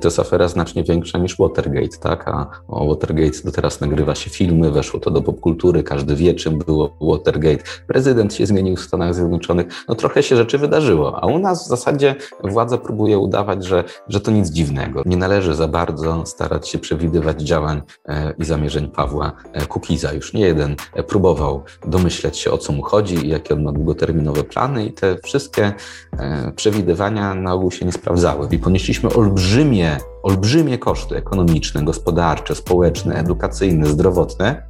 To jest afera znacznie większa niż Watergate, tak? A o Watergate do teraz nagrywa się filmy, weszło to do popkultury, każdy wie, czym było Watergate. Prezydent się zmienił w Stanach Zjednoczonych, no trochę się rzeczy wydarzyło, a u nas w zasadzie władza próbuje udawać, że, że to nic dziwnego. Nie należy za bardzo starać się przewidywać działań e, i zamierzeń Pawła e, Kukiza. Już nie jeden e, próbował domyśleć się, o co mu chodzi i jakie on ma długoterminowe plany i te wszystkie przewidywania na ogół się nie sprawdzały. I ponieśliśmy olbrzymie, olbrzymie koszty ekonomiczne, gospodarcze, społeczne, edukacyjne, zdrowotne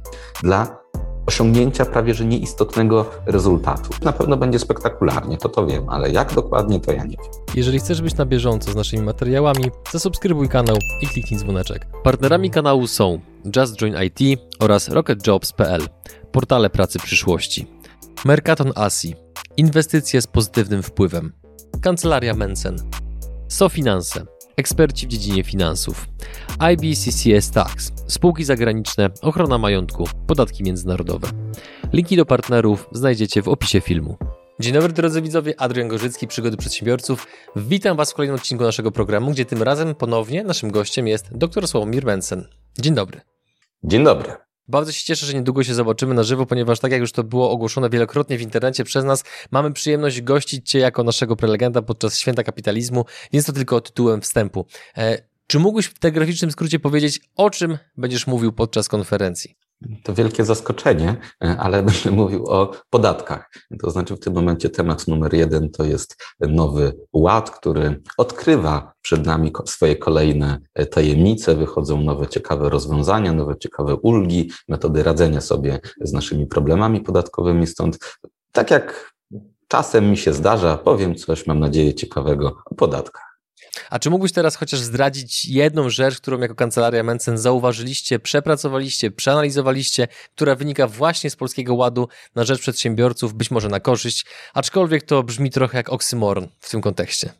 dla osiągnięcia prawie że nieistotnego rezultatu. Na pewno będzie spektakularnie, to to wiem, ale jak dokładnie, to ja nie wiem. Jeżeli chcesz być na bieżąco z naszymi materiałami, zasubskrybuj kanał i kliknij dzwoneczek. Partnerami kanału są Just Join IT oraz RocketJobs.pl, portale pracy przyszłości. Mercaton Asi, inwestycje z pozytywnym wpływem. Kancelaria Mensen. SoFinanse, eksperci w dziedzinie finansów. IBCCS Tax, spółki zagraniczne, ochrona majątku, podatki międzynarodowe. Linki do partnerów znajdziecie w opisie filmu. Dzień dobry drodzy widzowie, Adrian Gorzycki, Przygody Przedsiębiorców. Witam Was w kolejnym odcinku naszego programu, gdzie tym razem ponownie naszym gościem jest dr Sławomir Mensen. Dzień dobry. Dzień dobry. Bardzo się cieszę, że niedługo się zobaczymy na żywo, ponieważ tak jak już to było ogłoszone wielokrotnie w internecie przez nas, mamy przyjemność gościć Cię jako naszego prelegenta podczas Święta Kapitalizmu, więc to tylko tytułem wstępu. E, czy mógłbyś w telegraficznym skrócie powiedzieć, o czym będziesz mówił podczas konferencji? To wielkie zaskoczenie, e, ale będę mówił o podatkach. To znaczy, w tym momencie temat numer jeden to jest nowy ład, który odkrywa przed nami swoje kolejne e, tajemnice, wychodzą nowe ciekawe rozwiązania, nowe ciekawe ulgi, metody radzenia sobie z naszymi problemami podatkowymi. Stąd, tak jak czasem mi się zdarza, powiem coś, mam nadzieję, ciekawego o podatkach. A czy mógłbyś teraz chociaż zdradzić jedną rzecz, którą jako kancelaria Mencen zauważyliście, przepracowaliście, przeanalizowaliście, która wynika właśnie z Polskiego Ładu na rzecz przedsiębiorców, być może na korzyść, aczkolwiek to brzmi trochę jak oksymoron w tym kontekście.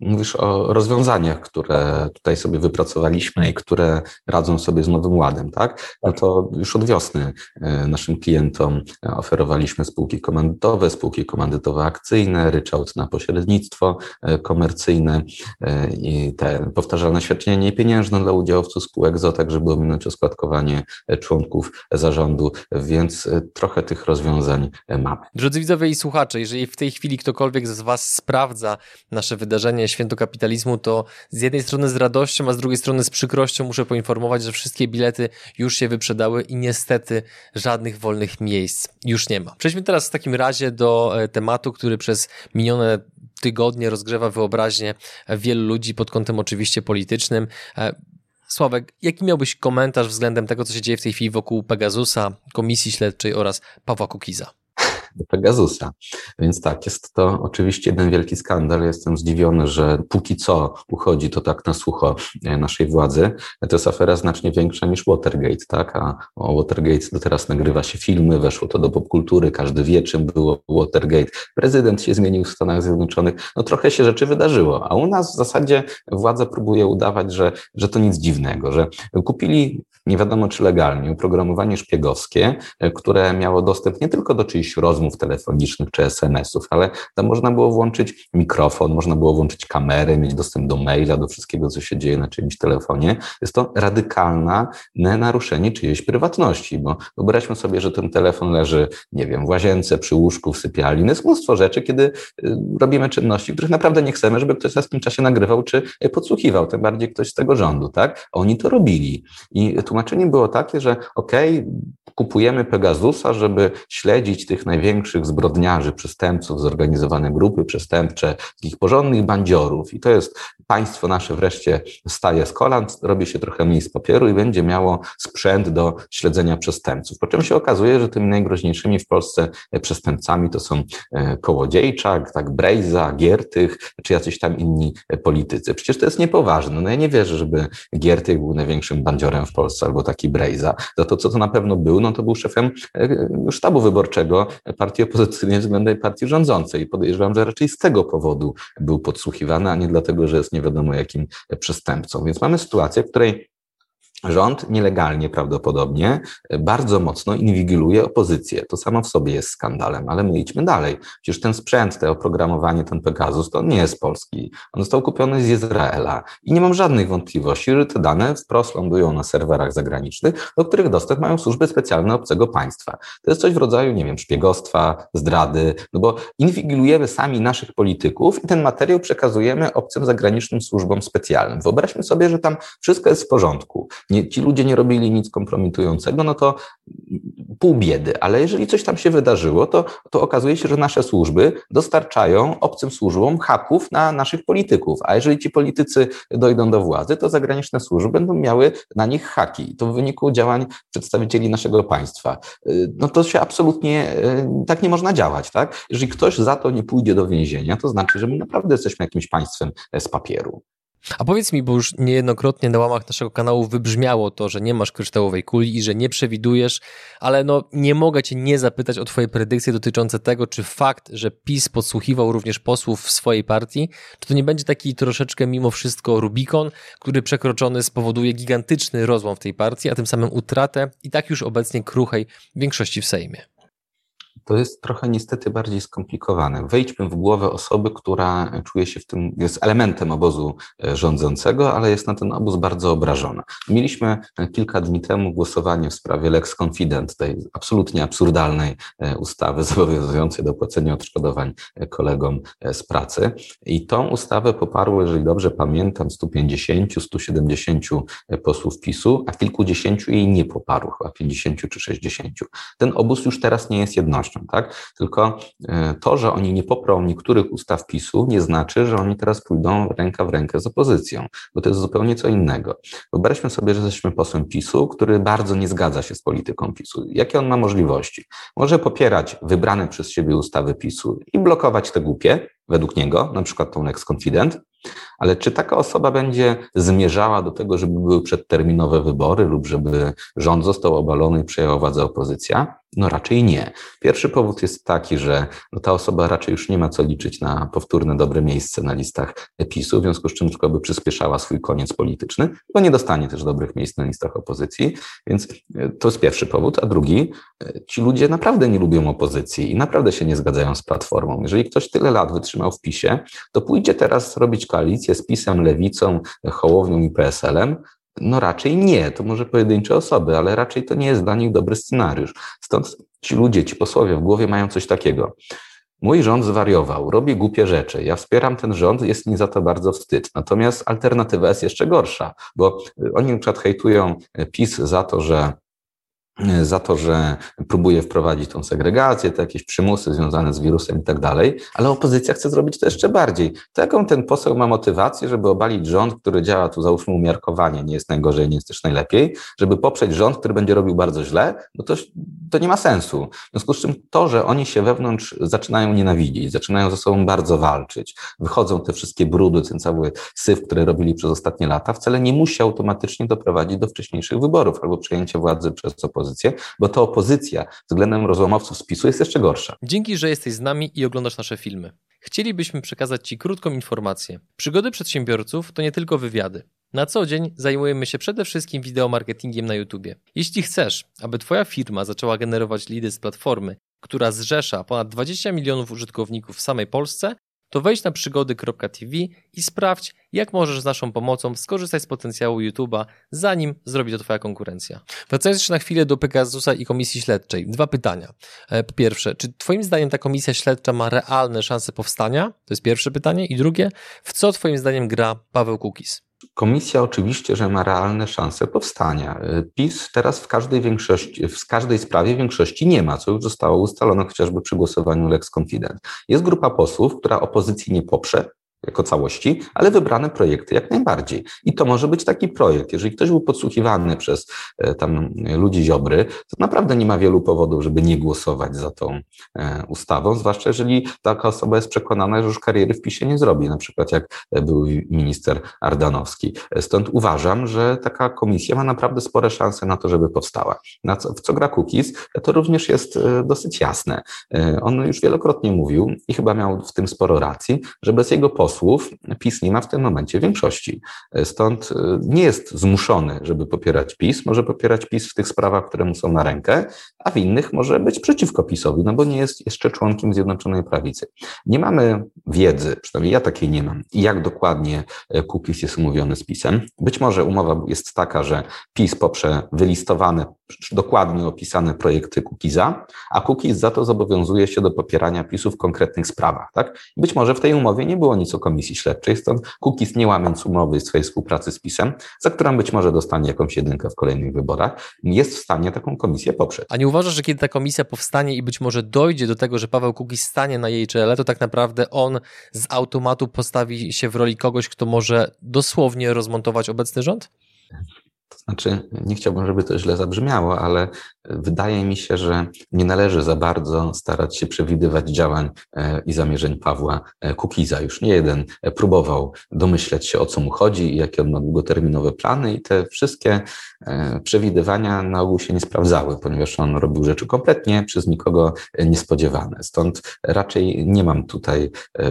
Mówisz o rozwiązaniach, które tutaj sobie wypracowaliśmy i które radzą sobie z Nowym Ładem, tak? No to już od wiosny e, naszym klientom oferowaliśmy spółki komandytowe, spółki komandytowe akcyjne, ryczałt na pośrednictwo e, komercyjne e, i te powtarzalne świadczenia niepieniężne dla udziałowców spółek ZO, tak żeby ominąć oskładkowanie członków zarządu, więc trochę tych rozwiązań mamy. Drodzy widzowie i słuchacze, jeżeli w tej chwili ktokolwiek z Was sprawdza nasze wydarzenia, wydarzenie Święto Kapitalizmu, to z jednej strony z radością, a z drugiej strony z przykrością muszę poinformować, że wszystkie bilety już się wyprzedały i niestety żadnych wolnych miejsc już nie ma. Przejdźmy teraz w takim razie do e, tematu, który przez minione tygodnie rozgrzewa wyobraźnię wielu ludzi pod kątem oczywiście politycznym. E, Sławek, jaki miałbyś komentarz względem tego, co się dzieje w tej chwili wokół Pegasusa, Komisji Śledczej oraz Pawła Kukiza? Do Pegasusa. Więc tak, jest to oczywiście jeden wielki skandal. Jestem zdziwiony, że póki co uchodzi to tak na sucho e, naszej władzy. To jest afera znacznie większa niż Watergate, tak? A o Watergate do teraz nagrywa się filmy, weszło to do popkultury, każdy wie, czym było Watergate. Prezydent się zmienił w Stanach Zjednoczonych. No trochę się rzeczy wydarzyło, a u nas w zasadzie władza próbuje udawać, że, że to nic dziwnego, że kupili nie wiadomo czy legalnie, oprogramowanie szpiegowskie, e, które miało dostęp nie tylko do czyichś rozmów telefonicznych czy SMS-ów, ale tam można było włączyć mikrofon, można było włączyć kamerę, mieć dostęp do maila, do wszystkiego, co się dzieje na czyimś telefonie. Jest to radykalne naruszenie czyjejś prywatności, bo wyobraźmy sobie, że ten telefon leży, nie wiem, w łazience, przy łóżku, w sypialni. No jest mnóstwo rzeczy, kiedy y, robimy czynności, których naprawdę nie chcemy, żeby ktoś nas w tym czasie nagrywał czy podsłuchiwał, tym bardziej ktoś z tego rządu, tak? Oni to robili. I tłumaczenie było takie, że okej, okay, kupujemy Pegasusa, żeby śledzić tych największych zbrodniarzy, przestępców, zorganizowane grupy przestępcze, takich porządnych bandziorów. I to jest państwo nasze wreszcie staje z kolan, robi się trochę mniej z papieru i będzie miało sprzęt do śledzenia przestępców. Po czym się okazuje, że tymi najgroźniejszymi w Polsce przestępcami to są e, Kołodziejczak, tak, Brejza, Giertych, czy jacyś tam inni politycy. Przecież to jest niepoważne. No ja nie wierzę, żeby Giertych był największym bandziorem w Polsce albo taki Brejza. Za to, co to na pewno był, no to był szefem e, sztabu wyborczego partii opozycyjnej względem partii rządzącej. Podejrzewam, że raczej z tego powodu był podsłuchiwany, a nie dlatego, że jest nie wiadomo jakim przestępcą. Więc mamy sytuację, w której Rząd nielegalnie prawdopodobnie bardzo mocno inwigiluje opozycję. To samo w sobie jest skandalem, ale my idźmy dalej. Przecież ten sprzęt, to oprogramowanie, ten Pegasus, to nie jest polski. On został kupiony z Izraela i nie mam żadnych wątpliwości, że te dane wprost lądują na serwerach zagranicznych, do których dostęp mają służby specjalne obcego państwa. To jest coś w rodzaju, nie wiem, szpiegostwa, zdrady, no bo inwigilujemy sami naszych polityków i ten materiał przekazujemy obcym zagranicznym służbom specjalnym. Wyobraźmy sobie, że tam wszystko jest w porządku ci ludzie nie robili nic kompromitującego, no to pół biedy, ale jeżeli coś tam się wydarzyło, to, to okazuje się, że nasze służby dostarczają obcym służbom haków na naszych polityków, a jeżeli ci politycy dojdą do władzy, to zagraniczne służby będą miały na nich haki. To w wyniku działań przedstawicieli naszego państwa. No to się absolutnie tak nie można działać, tak? Jeżeli ktoś za to nie pójdzie do więzienia, to znaczy, że my naprawdę jesteśmy jakimś państwem z papieru. A powiedz mi, bo już niejednokrotnie na łamach naszego kanału wybrzmiało to, że nie masz kryształowej kuli i że nie przewidujesz, ale no nie mogę cię nie zapytać o twoje predykcje dotyczące tego, czy fakt, że PiS podsłuchiwał również posłów w swojej partii, czy to nie będzie taki troszeczkę mimo wszystko Rubikon, który przekroczony spowoduje gigantyczny rozłam w tej partii, a tym samym utratę i tak już obecnie kruchej większości w Sejmie to jest trochę niestety bardziej skomplikowane. Wejdźmy w głowę osoby, która czuje się w tym, jest elementem obozu e, rządzącego, ale jest na ten obóz bardzo obrażona. Mieliśmy e, kilka dni temu głosowanie w sprawie Lex Confident, tej absolutnie absurdalnej e, ustawy zobowiązującej do płacenia odszkodowań kolegom z pracy. I tą ustawę poparło, jeżeli dobrze pamiętam, 150, 170 posłów PiSu, a kilkudziesięciu jej nie poparło, chyba 50 czy 60. Ten obóz już teraz nie jest jednością tak? Tylko e, to, że oni nie poprą niektórych ustaw PiSu, nie znaczy, że oni teraz pójdą ręka w rękę z opozycją, bo to jest zupełnie co innego. Wyobraźmy sobie, że jesteśmy posłem PiSu, który bardzo nie zgadza się z polityką PiSu. Jakie on ma możliwości? Może popierać wybrane przez siebie ustawy PiSu i blokować te głupie, według niego, na przykład tą Lex Confident, ale czy taka osoba będzie zmierzała do tego, żeby były przedterminowe wybory lub żeby rząd został obalony i przejęła władzę opozycja? No raczej nie. Pierwszy powód jest taki, że no ta osoba raczej już nie ma co liczyć na powtórne dobre miejsce na listach PiSu, w związku z czym tylko by przyspieszała swój koniec polityczny, bo nie dostanie też dobrych miejsc na listach opozycji, więc e, to jest pierwszy powód. A drugi, e, ci ludzie naprawdę nie lubią opozycji i naprawdę się nie zgadzają z Platformą. Jeżeli ktoś tyle lat wytrzymał w PiSie, to pójdzie teraz robić koalicję z PiSem, Lewicą, Hołownią i PSL-em, no raczej nie, to może pojedyncze osoby, ale raczej to nie jest dla nich dobry scenariusz. Stąd ci ludzie, ci posłowie w głowie mają coś takiego. Mój rząd zwariował, robi głupie rzeczy. Ja wspieram ten rząd, jest mi za to bardzo wstyd. Natomiast alternatywa jest jeszcze gorsza, bo oni na przykład hejtują PiS za to, że za to, że próbuje wprowadzić tą segregację, te jakieś przymusy związane z wirusem i tak dalej, ale opozycja chce zrobić to jeszcze bardziej. To jaką ten poseł ma motywację, żeby obalić rząd, który działa tu załóżmy umiarkowanie, nie jest najgorzej, nie jest też najlepiej, żeby poprzeć rząd, który będzie robił bardzo źle, no to, to nie ma sensu. W związku z czym to, że oni się wewnątrz zaczynają nienawidzić, zaczynają ze sobą bardzo walczyć, wychodzą te wszystkie brudy, ten cały syf, który robili przez ostatnie lata, wcale nie musi automatycznie doprowadzić do wcześniejszych wyborów albo przejęcia władzy przez opozycję opozycję, bo ta opozycja względem rozłamowców spisu jest jeszcze gorsza. Dzięki, że jesteś z nami i oglądasz nasze filmy. Chcielibyśmy przekazać Ci krótką informację. Przygody przedsiębiorców to nie tylko wywiady. Na co dzień zajmujemy się przede wszystkim wideomarketingiem na YouTube. Jeśli chcesz, aby Twoja firma zaczęła generować lidy z platformy, która zrzesza ponad 20 milionów użytkowników w samej Polsce, to wejdź na przygody.tv i sprawdź, jak możesz z naszą pomocą skorzystać z potencjału YouTube'a, zanim zrobi to Twoja konkurencja. Wracając jeszcze na chwilę do Pegasusa i komisji śledczej. Dwa pytania. E, po pierwsze, czy Twoim zdaniem ta komisja śledcza ma realne szanse powstania? To jest pierwsze pytanie. I drugie, w co Twoim zdaniem gra Paweł Kukis? Komisja oczywiście, że ma realne szanse powstania. PiS teraz w każdej większości, w każdej sprawie większości nie ma, co już zostało ustalone chociażby przy głosowaniu Lex Confident. Jest grupa posłów, która opozycji nie poprze, jako całości, ale wybrane projekty jak najbardziej. I to może być taki projekt. Jeżeli ktoś był podsłuchiwany przez e, tam ludzi Ziobry, to naprawdę nie ma wielu powodów, żeby nie głosować za tą e, ustawą, zwłaszcza jeżeli taka osoba jest przekonana, że już kariery w PiSie nie zrobi, na przykład jak był minister Ardanowski. Stąd uważam, że taka komisja ma naprawdę spore szanse na to, żeby powstała. Na co, w co gra Kukiz, to również jest e, dosyć jasne. On już wielokrotnie mówił i chyba miał w tym sporo racji, że bez jego posłów posłów, PiS nie ma w tym momencie większości. Stąd nie jest zmuszony, żeby popierać PiS. Może popierać PiS w tych sprawach, które mu są na rękę, a w innych może być przeciwko PiSowi, no bo nie jest jeszcze członkiem Zjednoczonej Prawicy. Nie mamy wiedzy, przynajmniej ja takiej nie mam, jak dokładnie Kukiz jest umówiony z PiSem. Być może umowa jest taka, że PiS poprze wylistowane, dokładnie opisane projekty Kukiza, a Kukiz za to zobowiązuje się do popierania PiSu w konkretnych sprawach. Tak? Być może w tej umowie nie było nic komisji śledczej, stąd Kukiz nie łamiąc umowy swojej współpracy z PiSem, za którą być może dostanie jakąś jedynkę w kolejnych wyborach, jest w stanie taką komisję poprzeć. A nie uważasz, że kiedy ta komisja powstanie i być może dojdzie do tego, że Paweł Kukiz stanie na jej czele, to tak naprawdę on z automatu postawi się w roli kogoś, kto może dosłownie rozmontować obecny rząd? To znaczy, nie chciałbym, żeby to źle zabrzmiało, ale wydaje mi się, że nie należy za bardzo starać się przewidywać działań e, i zamierzeń Pawła e, Kukiza. Już nie jeden próbował domyśleć się, o co mu chodzi i jakie on ma długoterminowe plany, i te wszystkie e, przewidywania na ogół się nie sprawdzały, ponieważ on robił rzeczy kompletnie przez nikogo niespodziewane. Stąd raczej nie mam tutaj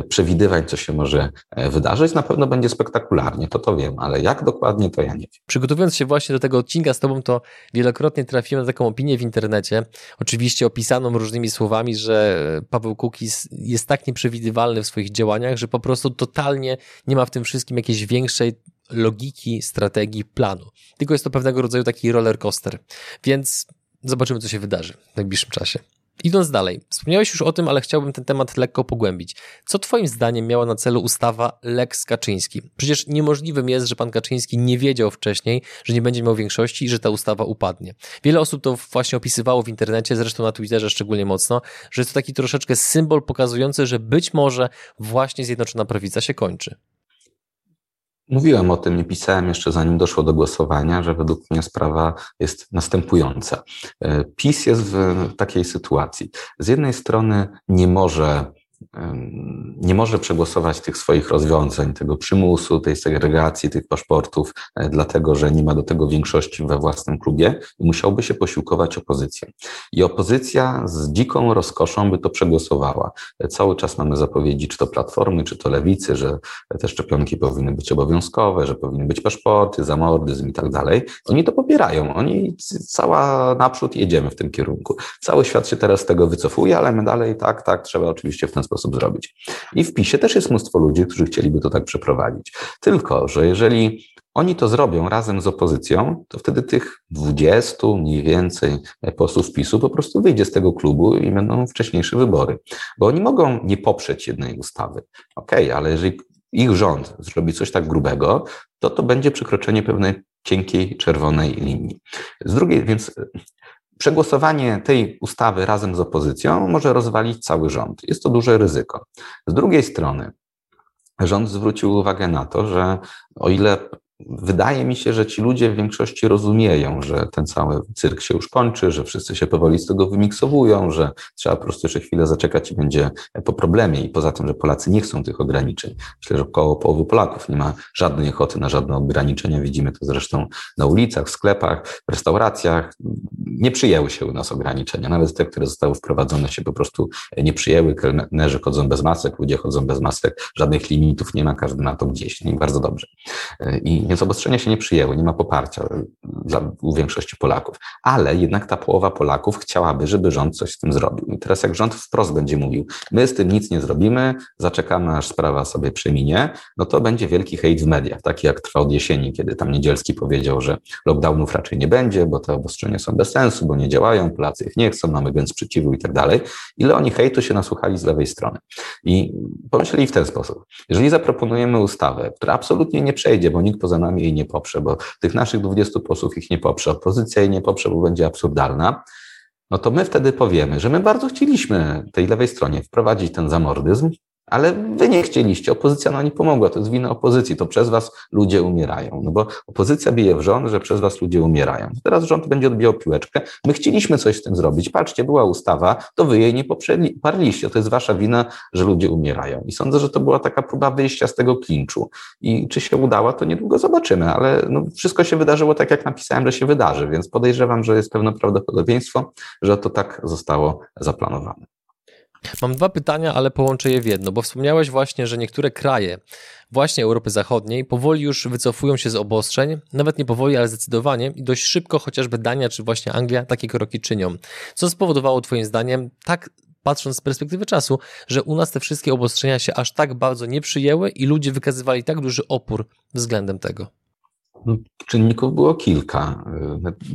przewidywań, co się może wydarzyć. Na pewno będzie spektakularnie, to to wiem, ale jak dokładnie, to ja nie wiem. Przygotowując się właśnie do tego odcinka z Tobą, to wielokrotnie trafiłem na taką opinię w internecie, oczywiście opisaną różnymi słowami, że Paweł Kukiz jest tak nieprzewidywalny w swoich działaniach, że po prostu totalnie nie ma w tym wszystkim jakiejś większej logiki, strategii, planu. Tylko jest to pewnego rodzaju taki roller coaster. Więc zobaczymy, co się wydarzy w najbliższym czasie. Idąc dalej, wspomniałeś już o tym, ale chciałbym ten temat lekko pogłębić. Co Twoim zdaniem miała na celu ustawa Lex Kaczyński? Przecież niemożliwym jest, że pan Kaczyński nie wiedział wcześniej, że nie będzie miał większości i że ta ustawa upadnie. Wiele osób to właśnie opisywało w internecie, zresztą na Twitterze szczególnie mocno, że jest to taki troszeczkę symbol pokazujący, że być może właśnie Zjednoczona Prawica się kończy. Mówiłem o tym i pisałem jeszcze zanim doszło do głosowania, że według mnie sprawa jest następująca. E, PiS jest w takiej sytuacji. Z jednej strony nie może nie może przegłosować tych swoich rozwiązań, tego przymusu, tej segregacji, tych paszportów, e, dlatego że nie ma do tego większości we własnym klubie musiałby się posiłkować opozycją. I opozycja z dziką rozkoszą by to przegłosowała. E, cały czas mamy zapowiedzi, czy to Platformy, czy to Lewicy, że te szczepionki powinny być obowiązkowe, że powinny być paszporty, zamordyzm i tak dalej. Oni to popierają. Oni cała naprzód jedziemy w tym kierunku. Cały świat się teraz z tego wycofuje, ale my dalej tak, tak, trzeba oczywiście w ten sposób zrobić. I w PiSie też jest mnóstwo ludzi, którzy chcieliby to tak przeprowadzić. Tylko, że jeżeli oni to zrobią razem z opozycją, to wtedy tych 20 mniej więcej posłów PiSu po prostu wyjdzie z tego klubu i będą wcześniejsze wybory. Bo oni mogą nie poprzeć jednej ustawy. Okej, okay, ale jeżeli ich rząd zrobi coś tak grubego, to to będzie przekroczenie pewnej cienkiej, czerwonej linii. Z drugiej, więc Przegłosowanie tej ustawy razem z opozycją może rozwalić cały rząd. Jest to duże ryzyko. Z drugiej strony, rząd zwrócił uwagę na to, że o ile Wydaje mi się, że ci ludzie w większości rozumieją, że ten cały cyrk się już kończy, że wszyscy się powoli z tego wymiksowują, że trzeba po prostu jeszcze chwilę zaczekać i będzie po problemie. I poza tym, że Polacy nie chcą tych ograniczeń. Myślę, że około połowy Polaków nie ma żadnej ochoty na żadne ograniczenia. Widzimy to zresztą na ulicach, w sklepach, w restauracjach. Nie przyjęły się u nas ograniczenia. Nawet te, które zostały wprowadzone, się po prostu nie przyjęły. Kelnerzy chodzą bez masek, ludzie chodzą bez masek, żadnych limitów nie ma, każdy na to gdzieś. I bardzo dobrze. I więc obostrzenia się nie przyjęły, nie ma poparcia dla, u większości Polaków. Ale jednak ta połowa Polaków chciałaby, żeby rząd coś z tym zrobił. I teraz jak rząd wprost będzie mówił, my z tym nic nie zrobimy, zaczekamy aż sprawa sobie przeminie, no to będzie wielki hejt w mediach, taki jak trwa od jesieni, kiedy tam Niedzielski powiedział, że lockdownów raczej nie będzie, bo te obostrzenia są bez sensu, bo nie działają, Polacy ich nie chcą, mamy więc sprzeciwu i tak dalej. Ile oni hejtu się nasłuchali z lewej strony. I pomyśleli w ten sposób. Jeżeli zaproponujemy ustawę, która absolutnie nie przejdzie, bo nikt poza za nami jej nie poprze, bo tych naszych 20 posłów ich nie poprze, opozycja jej nie poprze, bo będzie absurdalna, no to my wtedy powiemy, że my bardzo chcieliśmy tej lewej stronie wprowadzić ten zamordyzm, ale wy nie chcieliście, opozycja nam nie pomogła, to jest wina opozycji, to przez was ludzie umierają. No bo opozycja bije w rząd, że przez was ludzie umierają. Teraz rząd będzie odbijał piłeczkę. My chcieliśmy coś z tym zrobić. Patrzcie, była ustawa, to wy jej nie poparliście. To jest wasza wina, że ludzie umierają. I sądzę, że to była taka próba wyjścia z tego klinczu. I czy się udała, to niedługo zobaczymy, ale no, wszystko się wydarzyło tak, jak napisałem, że się wydarzy, więc podejrzewam, że jest pewne prawdopodobieństwo, że to tak zostało zaplanowane. Mam dwa pytania, ale połączę je w jedno, bo wspomniałeś właśnie, że niektóre kraje właśnie Europy Zachodniej powoli już wycofują się z obostrzeń, nawet nie powoli, ale zdecydowanie i dość szybko chociażby Dania czy właśnie Anglia takie kroki czynią. Co spowodowało Twoim zdaniem tak patrząc z perspektywy czasu, że u nas te wszystkie obostrzenia się aż tak bardzo nie przyjęły i ludzie wykazywali tak duży opór względem tego? No, czynników było kilka.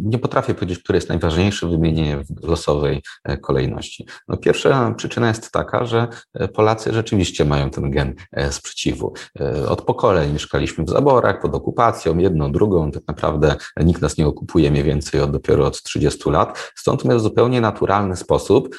Nie potrafię powiedzieć, który jest najważniejszy, wymienienie w losowej e, kolejności. No, pierwsza przyczyna jest taka, że e, Polacy rzeczywiście mają ten gen e, sprzeciwu. Od pokoleń mieszkaliśmy w zaborach, pod okupacją, jedną, drugą, tak naprawdę nikt nas nie okupuje mniej więcej od, dopiero od 30 lat. Stąd my w zupełnie naturalny sposób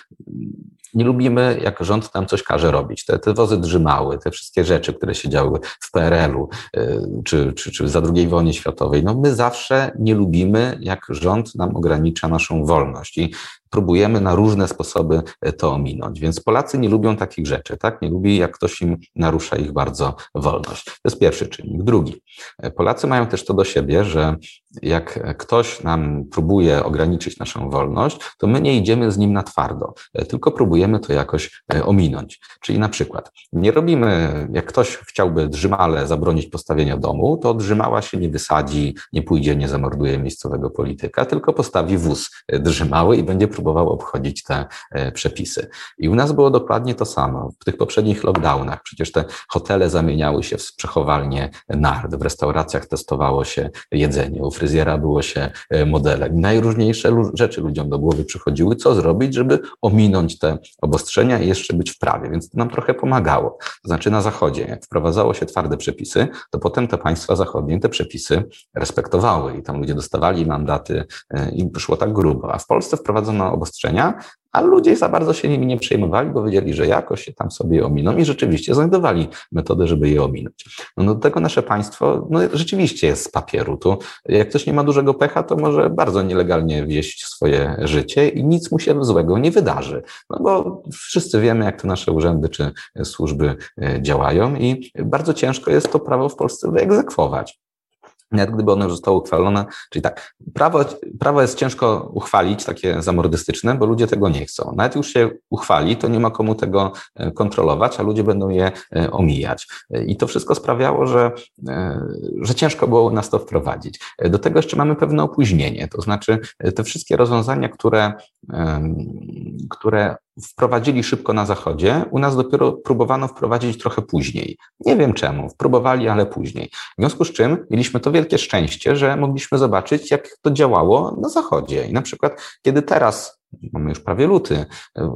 nie lubimy, jak rząd nam coś każe robić. Te, te wozy drzymały, te wszystkie rzeczy, które się działy w PRL-u y, czy, czy, czy za II wojnie światowej. No my zawsze nie lubimy, jak rząd nam ogranicza naszą wolność. I próbujemy na różne sposoby e, to ominąć. Więc Polacy nie lubią takich rzeczy, tak? Nie lubi, jak ktoś im narusza ich bardzo wolność. To jest pierwszy czynnik. Drugi. E, Polacy mają też to do siebie, że jak ktoś nam próbuje ograniczyć naszą wolność, to my nie idziemy z nim na twardo, e, tylko próbujemy to jakoś ominąć. Czyli na przykład nie robimy, jak ktoś chciałby drzymale zabronić postawienia domu, to drzymała się nie wysadzi, nie pójdzie, nie zamorduje miejscowego polityka, tylko postawi wóz drzymały i będzie próbował próbował obchodzić te e, przepisy. I u nas było dokładnie to samo. W tych poprzednich lockdownach przecież te hotele zamieniały się w przechowalnie nard, w restauracjach testowało się jedzenie, u fryzjera było się e, modelem. Najróżniejsze rzeczy ludziom do głowy przychodziły, co zrobić, żeby ominąć te obostrzenia i jeszcze być w prawie, więc to nam trochę pomagało. To znaczy na Zachodzie, jak wprowadzało się twarde przepisy, to potem te państwa zachodnie te przepisy respektowały i tam ludzie dostawali mandaty e, i szło tak grubo. A w Polsce wprowadzono obostrzenia, a ludzie za bardzo się nimi nie przejmowali, bo wiedzieli, że jakoś się tam sobie ominą i rzeczywiście znajdowali metodę, żeby je ominąć. No do tego nasze państwo no, rzeczywiście jest z papieru. Tu jak ktoś nie ma dużego pecha, to może bardzo nielegalnie wieść swoje życie i nic mu się złego nie wydarzy. No bo wszyscy wiemy, jak te nasze urzędy czy służby e, działają i bardzo ciężko jest to prawo w Polsce wyegzekwować nawet gdyby ono zostało uchwalone, czyli tak, prawo, prawo jest ciężko uchwalić, takie zamordystyczne, bo ludzie tego nie chcą. Nawet już się uchwali, to nie ma komu tego e, kontrolować, a ludzie będą je e, omijać. I to wszystko sprawiało, że, e, że ciężko było nas to wprowadzić. Do tego jeszcze mamy pewne opóźnienie, to znaczy te wszystkie rozwiązania, które, które wprowadzili szybko na Zachodzie, u nas dopiero próbowano wprowadzić trochę później. Nie wiem czemu, próbowali, ale później. W związku z czym mieliśmy to wielkie szczęście, że mogliśmy zobaczyć, jak to działało na Zachodzie. I na przykład, kiedy teraz mamy już prawie luty,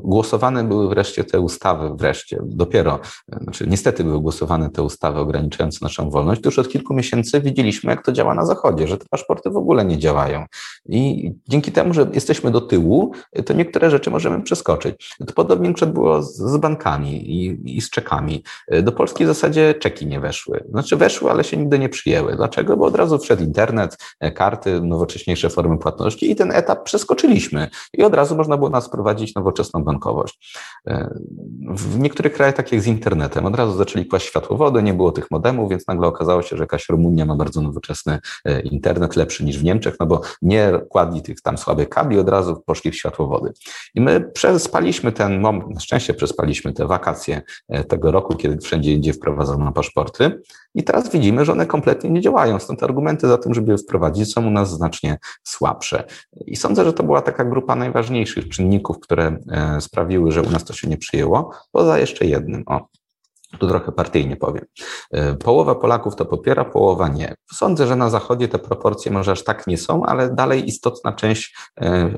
głosowane były wreszcie te ustawy, wreszcie, dopiero, znaczy niestety były głosowane te ustawy ograniczające naszą wolność, to już od kilku miesięcy widzieliśmy, jak to działa na Zachodzie, że te paszporty w ogóle nie działają. I dzięki temu, że jesteśmy do tyłu, to niektóre rzeczy możemy przeskoczyć. To podobnie było z bankami i, i z czekami. Do Polski w zasadzie czeki nie weszły. Znaczy weszły, ale się nigdy nie przyjęły. Dlaczego? Bo od razu wszedł internet, karty, nowocześniejsze formy płatności i ten etap przeskoczyliśmy. I od razu razu można było nas prowadzić nowoczesną bankowość. W niektórych krajach, tak jak z internetem, od razu zaczęli kłaść światłowody, nie było tych modemów, więc nagle okazało się, że jakaś Rumunia ma bardzo nowoczesny e, internet, lepszy niż w Niemczech, no bo nie kładli tych tam słabych kabli, od razu poszli w światłowody. I my przespaliśmy ten moment, na szczęście przespaliśmy te wakacje e, tego roku, kiedy wszędzie indziej wprowadzono paszporty i teraz widzimy, że one kompletnie nie działają. Stąd argumenty za tym, żeby je wprowadzić, są u nas znacznie słabsze. I sądzę, że to była taka grupa najważniejszych czynników, które e, sprawiły, że u nas to się nie przyjęło, poza jeszcze jednym. O, tu trochę partyjnie powiem. E, połowa Polaków to popiera, połowa nie. Sądzę, że na Zachodzie te proporcje może aż tak nie są, ale dalej istotna część e,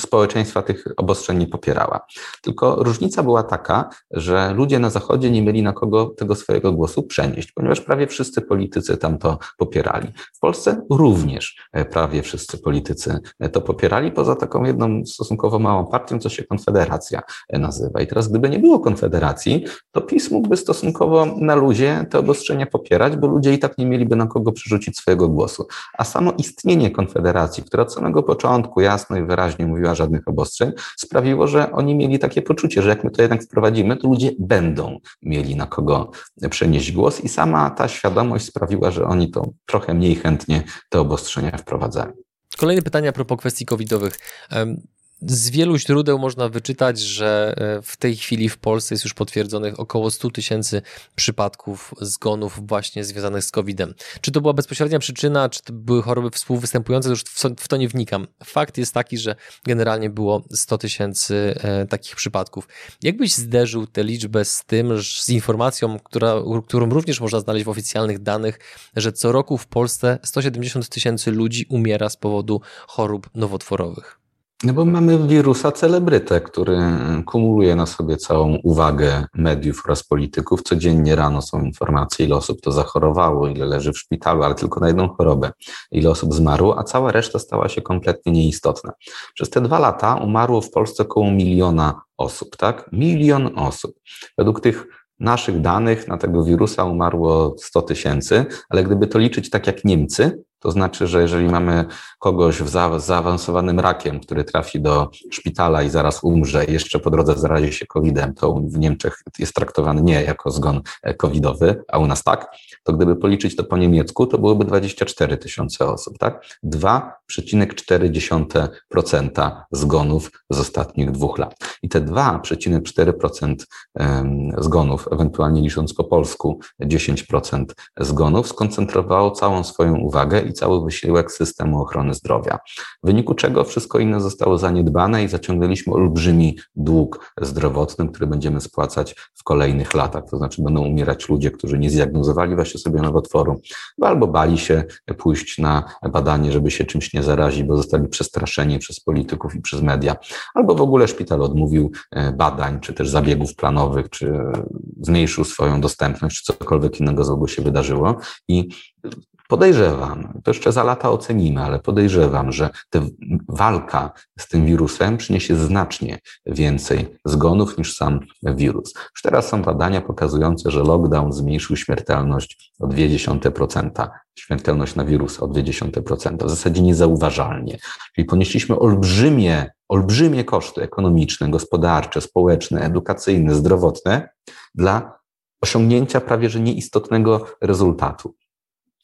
społeczeństwa tych obostrzeń nie popierała. Tylko różnica była taka, że ludzie na Zachodzie nie mieli na kogo tego swojego głosu przenieść, ponieważ prawie wszyscy politycy tam to popierali. W Polsce również e, prawie wszyscy politycy to popierali, poza taką jedną stosunkowo małą partią, co się Konfederacja nazywa. I teraz, gdyby nie było Konfederacji, to PiS mógłby stosunkowo stosunkowo na luzie te obostrzenia popierać, bo ludzie i tak nie mieliby na kogo przerzucić swojego głosu. A samo istnienie Konfederacji, która od samego początku jasno i wyraźnie mówiła żadnych obostrzeń, sprawiło, że oni mieli takie poczucie, że jak my to jednak wprowadzimy, to ludzie będą mieli na kogo przenieść głos i sama ta świadomość sprawiła, że oni to trochę mniej chętnie te obostrzenia wprowadzają. Kolejne pytanie a propos kwestii covidowych. Z wielu źródeł można wyczytać, że e, w tej chwili w Polsce jest już potwierdzonych około 100 tysięcy przypadków zgonów właśnie związanych z COVID-em. Czy to była bezpośrednia przyczyna, czy to były choroby współwystępujące, już w to nie wnikam. Fakt jest taki, że generalnie było 100 tysięcy e, takich przypadków. Jakbyś zderzył tę liczbę z tym, z informacją, która, którą również można znaleźć w oficjalnych danych, że co roku w Polsce 170 tysięcy ludzi umiera z powodu chorób nowotworowych? No bo mamy wirusa celebrytę, który kumuluje na sobie całą uwagę mediów oraz polityków. Codziennie rano są informacje, ile osób to zachorowało, ile leży w szpitalu, ale tylko na jedną chorobę, ile osób zmarło, a cała reszta stała się kompletnie nieistotna. Przez te dwa lata umarło w Polsce około miliona osób, tak? Milion osób. Według tych naszych danych na tego wirusa umarło 100 tysięcy, ale gdyby to liczyć tak jak Niemcy, to znaczy, że jeżeli mamy kogoś z zaawansowanym rakiem, który trafi do szpitala i zaraz umrze, jeszcze po drodze zarazi się COVID-em, to w Niemczech jest traktowany nie jako zgon e, covidowy, a u nas tak, to gdyby policzyć to po niemiecku, to byłoby 24 tysiące osób, tak? 2,4% zgonów z ostatnich dwóch lat. I te 2,4% zgonów, ewentualnie licząc po polsku 10% zgonów, skoncentrowało całą swoją uwagę i cały wysiłek systemu ochrony zdrowia. W wyniku czego wszystko inne zostało zaniedbane i zaciągnęliśmy olbrzymi dług zdrowotny, który będziemy spłacać w kolejnych latach. To znaczy będą umierać ludzie, którzy nie zdiagnozowali właśnie sobie nowotworu, albo bali się pójść na badanie, żeby się czymś nie zarazić, bo zostali przestraszeni przez polityków i przez media, albo w ogóle szpital odmówił e, badań, czy też zabiegów planowych, czy zmniejszył swoją dostępność, czy cokolwiek innego złego się wydarzyło. I Podejrzewam, to jeszcze za lata ocenimy, ale podejrzewam, że walka z tym wirusem przyniesie znacznie więcej zgonów niż sam wirus. Już teraz są badania pokazujące, że lockdown zmniejszył śmiertelność o 0,2%, śmiertelność na wirusa o 0,2%, w zasadzie niezauważalnie. Czyli ponieśliśmy olbrzymie, olbrzymie koszty ekonomiczne, gospodarcze, społeczne, edukacyjne, zdrowotne dla osiągnięcia prawie że nieistotnego rezultatu.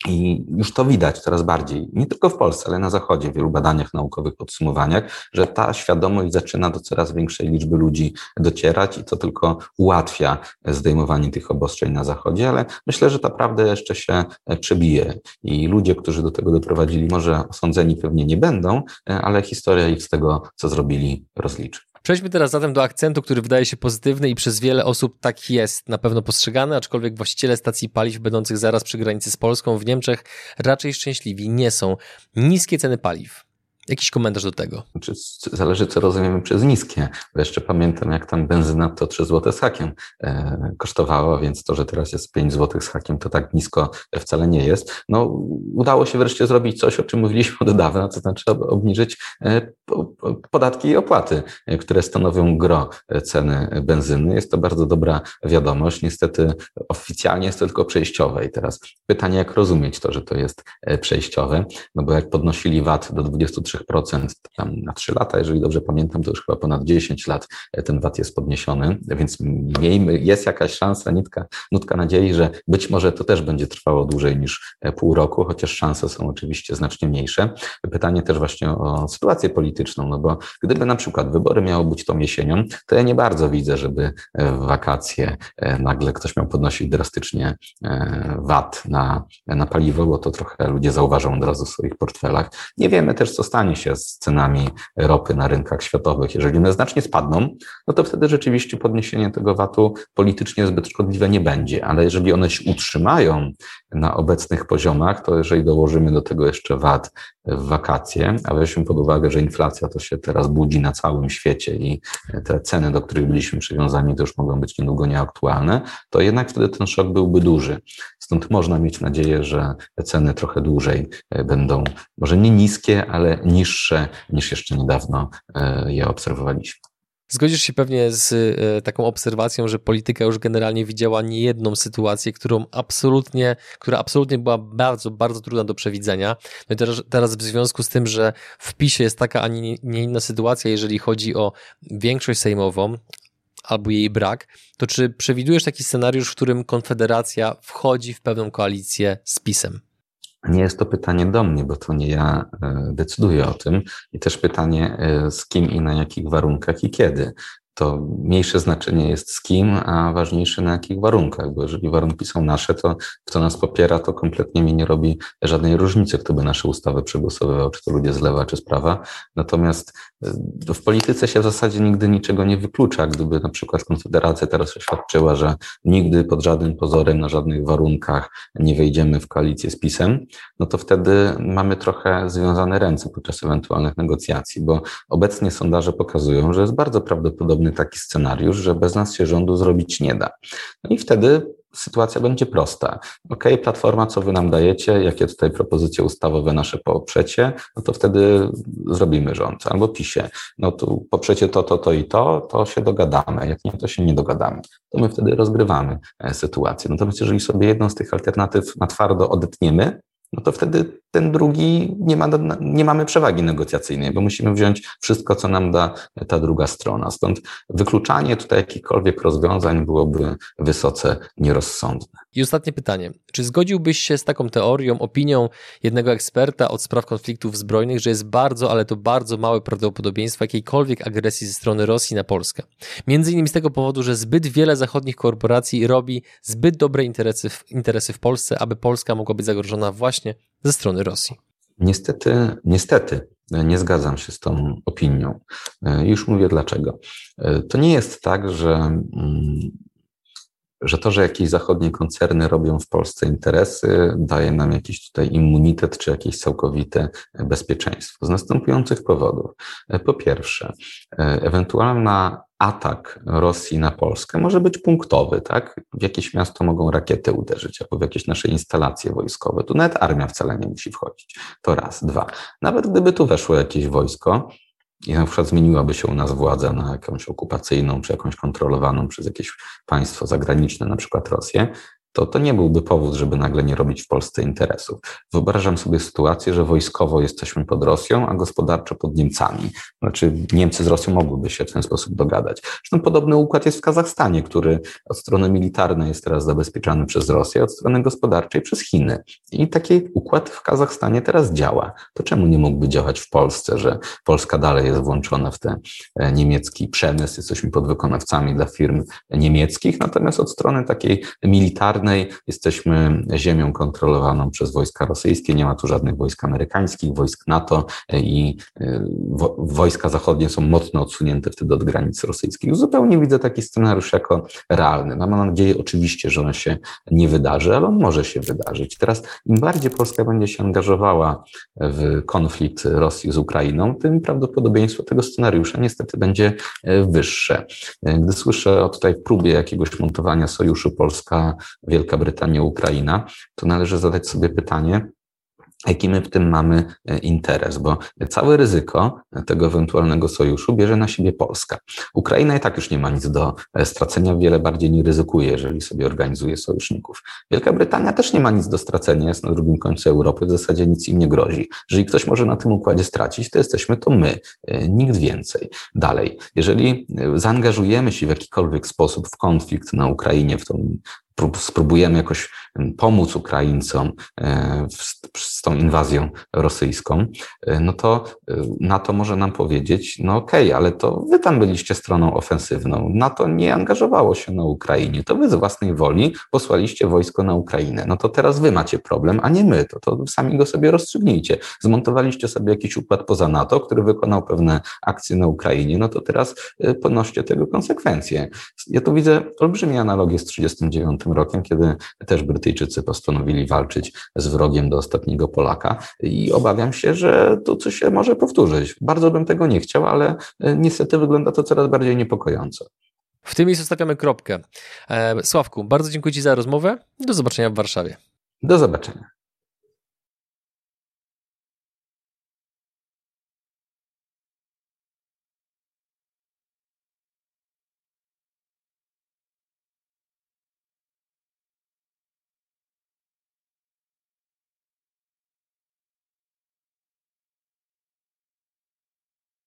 I już to widać coraz bardziej, nie tylko w Polsce, ale na Zachodzie, w wielu badaniach naukowych, podsumowaniach, że ta świadomość zaczyna do coraz większej liczby ludzi docierać i to tylko ułatwia zdejmowanie tych obostrzeń na Zachodzie, ale myślę, że ta prawda jeszcze się przebije i ludzie, którzy do tego doprowadzili, może osądzeni pewnie nie będą, ale historia ich z tego, co zrobili, rozliczy. Przejdźmy teraz zatem do akcentu, który wydaje się pozytywny i przez wiele osób tak jest na pewno postrzegany, aczkolwiek właściciele stacji paliw będących zaraz przy granicy z Polską w Niemczech raczej szczęśliwi nie są. Niskie ceny paliw. Jakiś komentarz do tego? Znaczy, zależy, co rozumiemy przez niskie. Jeszcze pamiętam, jak tam benzyna to 3 zł z hakiem e, kosztowała, więc to, że teraz jest 5 zł z hakiem, to tak nisko wcale nie jest. No, udało się wreszcie zrobić coś, o czym mówiliśmy od dawna, to znaczy obniżyć e, podatki i opłaty, e, które stanowią gro ceny benzyny. Jest to bardzo dobra wiadomość. Niestety oficjalnie jest to tylko przejściowe. I teraz pytanie, jak rozumieć to, że to jest e, przejściowe? No bo jak podnosili VAT do 23 3% tam na 3 lata, jeżeli dobrze pamiętam, to już chyba ponad 10 lat ten VAT jest podniesiony, więc miejmy, jest jakaś szansa, nitka, nutka nadziei, że być może to też będzie trwało dłużej niż pół roku, chociaż szanse są oczywiście znacznie mniejsze. Pytanie też właśnie o sytuację polityczną, no bo gdyby na przykład wybory miały być tą jesienią, to ja nie bardzo widzę, żeby w wakacje e, nagle ktoś miał podnosić drastycznie e, VAT na, na paliwo, bo to trochę ludzie zauważą od razu w swoich portfelach. Nie wiemy też, co stanie się z cenami ropy na rynkach światowych. Jeżeli one znacznie spadną, no to wtedy rzeczywiście podniesienie tego VAT-u politycznie zbyt szkodliwe nie będzie, ale jeżeli one się utrzymają na obecnych poziomach, to jeżeli dołożymy do tego jeszcze VAT w wakacje, a weźmy pod uwagę, że inflacja to się teraz budzi na całym świecie i te ceny, do których byliśmy przywiązani, to już mogą być niedługo nieaktualne, to jednak wtedy ten szok byłby duży. Stąd można mieć nadzieję, że te ceny trochę dłużej e, będą, może nie niskie, ale niższe niż jeszcze niedawno e, je obserwowaliśmy. Zgodzisz się pewnie z e, taką obserwacją, że polityka już generalnie widziała niejedną sytuację, którą absolutnie, która absolutnie była bardzo, bardzo trudna do przewidzenia. No i teraz, teraz w związku z tym, że w PiSie jest taka, a nie, nie inna sytuacja, jeżeli chodzi o większość sejmową, albo jej brak, to czy przewidujesz taki scenariusz, w którym Konfederacja wchodzi w pewną koalicję z PiSem? Nie jest to pytanie do mnie, bo to nie ja decyduję o tym. I też pytanie z kim i na jakich warunkach i kiedy. To mniejsze znaczenie jest z kim, a ważniejsze na jakich warunkach, bo jeżeli warunki są nasze, to kto nas popiera, to kompletnie mi nie robi żadnej różnicy, kto by nasze ustawy przegłosowywał, czy to ludzie z lewa, czy z prawa. Natomiast e, w polityce się w zasadzie nigdy niczego nie wyklucza. Gdyby na przykład Konfederacja teraz oświadczyła, że nigdy pod żadnym pozorem, na żadnych warunkach nie wejdziemy w koalicję z PiSem, no to wtedy mamy trochę związane ręce podczas ewentualnych negocjacji, bo obecnie sondaże pokazują, że jest bardzo prawdopodobny taki scenariusz, że bez nas się rządu zrobić nie da. No i wtedy sytuacja będzie prosta. OK, platforma, co wy nam dajecie, jakie tutaj propozycje ustawowe nasze poprzecie, no to wtedy zrobimy rząd. Albo pisie, no tu poprzecie to, to, to i to, to się dogadamy. Jak nie, to się nie dogadamy. To my wtedy rozgrywamy e, sytuację. Natomiast jeżeli sobie jedną z tych alternatyw na twardo odetniemy, no to wtedy ten drugi nie, ma, nie mamy przewagi negocjacyjnej, bo musimy wziąć wszystko, co nam da ta druga strona. Stąd wykluczanie tutaj jakichkolwiek rozwiązań byłoby wysoce nierozsądne. I ostatnie pytanie. Czy zgodziłbyś się z taką teorią, opinią jednego eksperta od spraw konfliktów zbrojnych, że jest bardzo, ale to bardzo małe prawdopodobieństwo jakiejkolwiek agresji ze strony Rosji na Polskę? Między innymi z tego powodu, że zbyt wiele zachodnich korporacji robi zbyt dobre interesy w, interesy w Polsce, aby Polska mogła być zagrożona właśnie ze strony Rosji. Niestety, niestety, nie zgadzam się z tą opinią. Już mówię dlaczego. To nie jest tak, że mm, że to, że jakieś zachodnie koncerny robią w Polsce interesy, daje nam jakiś tutaj immunitet czy jakieś całkowite bezpieczeństwo z następujących powodów. Po pierwsze, ewentualna atak Rosji na Polskę może być punktowy, tak? W jakieś miasto mogą rakiety uderzyć, albo w jakieś nasze instalacje wojskowe. Tu nawet armia wcale nie musi wchodzić. To raz. Dwa. Nawet gdyby tu weszło jakieś wojsko, i na przykład zmieniłaby się u nas władza na jakąś okupacyjną, czy jakąś kontrolowaną przez jakieś państwo zagraniczne, na przykład Rosję, to to nie byłby powód, żeby nagle nie robić w Polsce interesów. Wyobrażam sobie sytuację, że wojskowo jesteśmy pod Rosją, a gospodarczo pod Niemcami. Znaczy Niemcy z Rosją mogłyby się w ten sposób dogadać. Zresztą podobny układ jest w Kazachstanie, który od strony militarnej jest teraz zabezpieczany przez Rosję, od strony gospodarczej przez Chiny. I taki układ w Kazachstanie teraz działa. To czemu nie mógłby działać w Polsce, że Polska dalej jest włączona w ten e, niemiecki przemysł, jesteśmy podwykonawcami dla firm niemieckich, natomiast od strony takiej militarnej jesteśmy ziemią kontrolowaną przez wojska rosyjskie, nie ma tu żadnych wojsk amerykańskich, wojsk NATO i y, wojska zachodnie są mocno odsunięte wtedy od granic rosyjskich. Zupełnie widzę taki scenariusz jako realny. Mam nadzieję oczywiście, że on się nie wydarzy, ale on może się wydarzyć. Teraz im bardziej Polska będzie się angażowała w konflikt Rosji z Ukrainą, tym prawdopodobieństwo tego scenariusza niestety będzie e, wyższe. E, gdy słyszę o tutaj próbie jakiegoś montowania sojuszu Polska Wielka Brytania, Ukraina, to należy zadać sobie pytanie, jaki my w tym mamy e, interes, bo całe ryzyko tego ewentualnego sojuszu bierze na siebie Polska. Ukraina i tak już nie ma nic do e, stracenia, wiele bardziej nie ryzykuje, jeżeli sobie organizuje sojuszników. Wielka Brytania też nie ma nic do stracenia, jest na drugim końcu Europy, w zasadzie nic im nie grozi. Jeżeli ktoś może na tym układzie stracić, to jesteśmy to my, e, nikt więcej. Dalej, jeżeli zaangażujemy się w jakikolwiek sposób w konflikt na Ukrainie, w tą spróbujemy jakoś pomóc Ukraińcom e, z tą inwazją rosyjską, e, no to e, NATO może nam powiedzieć, no okej, okay, ale to wy tam byliście stroną ofensywną, NATO nie angażowało się na Ukrainie, to wy z własnej woli posłaliście wojsko na Ukrainę, no to teraz wy macie problem, a nie my, to, to sami go sobie rozstrzygnijcie. Zmontowaliście sobie jakiś układ poza NATO, który wykonał pewne akcje na Ukrainie, no to teraz ponoście tego konsekwencje. Ja tu widzę olbrzymie analogie z 1939 rokiem, kiedy też Brytyjczycy postanowili walczyć z wrogiem do ostatniego Polaka i obawiam się, że to coś się może powtórzyć. Bardzo bym tego nie chciał, ale e, niestety wygląda to coraz bardziej niepokojąco. W tym miejscu stawiamy kropkę. E, Sławku, bardzo dziękuję Ci za rozmowę. Do zobaczenia w Warszawie. Do zobaczenia.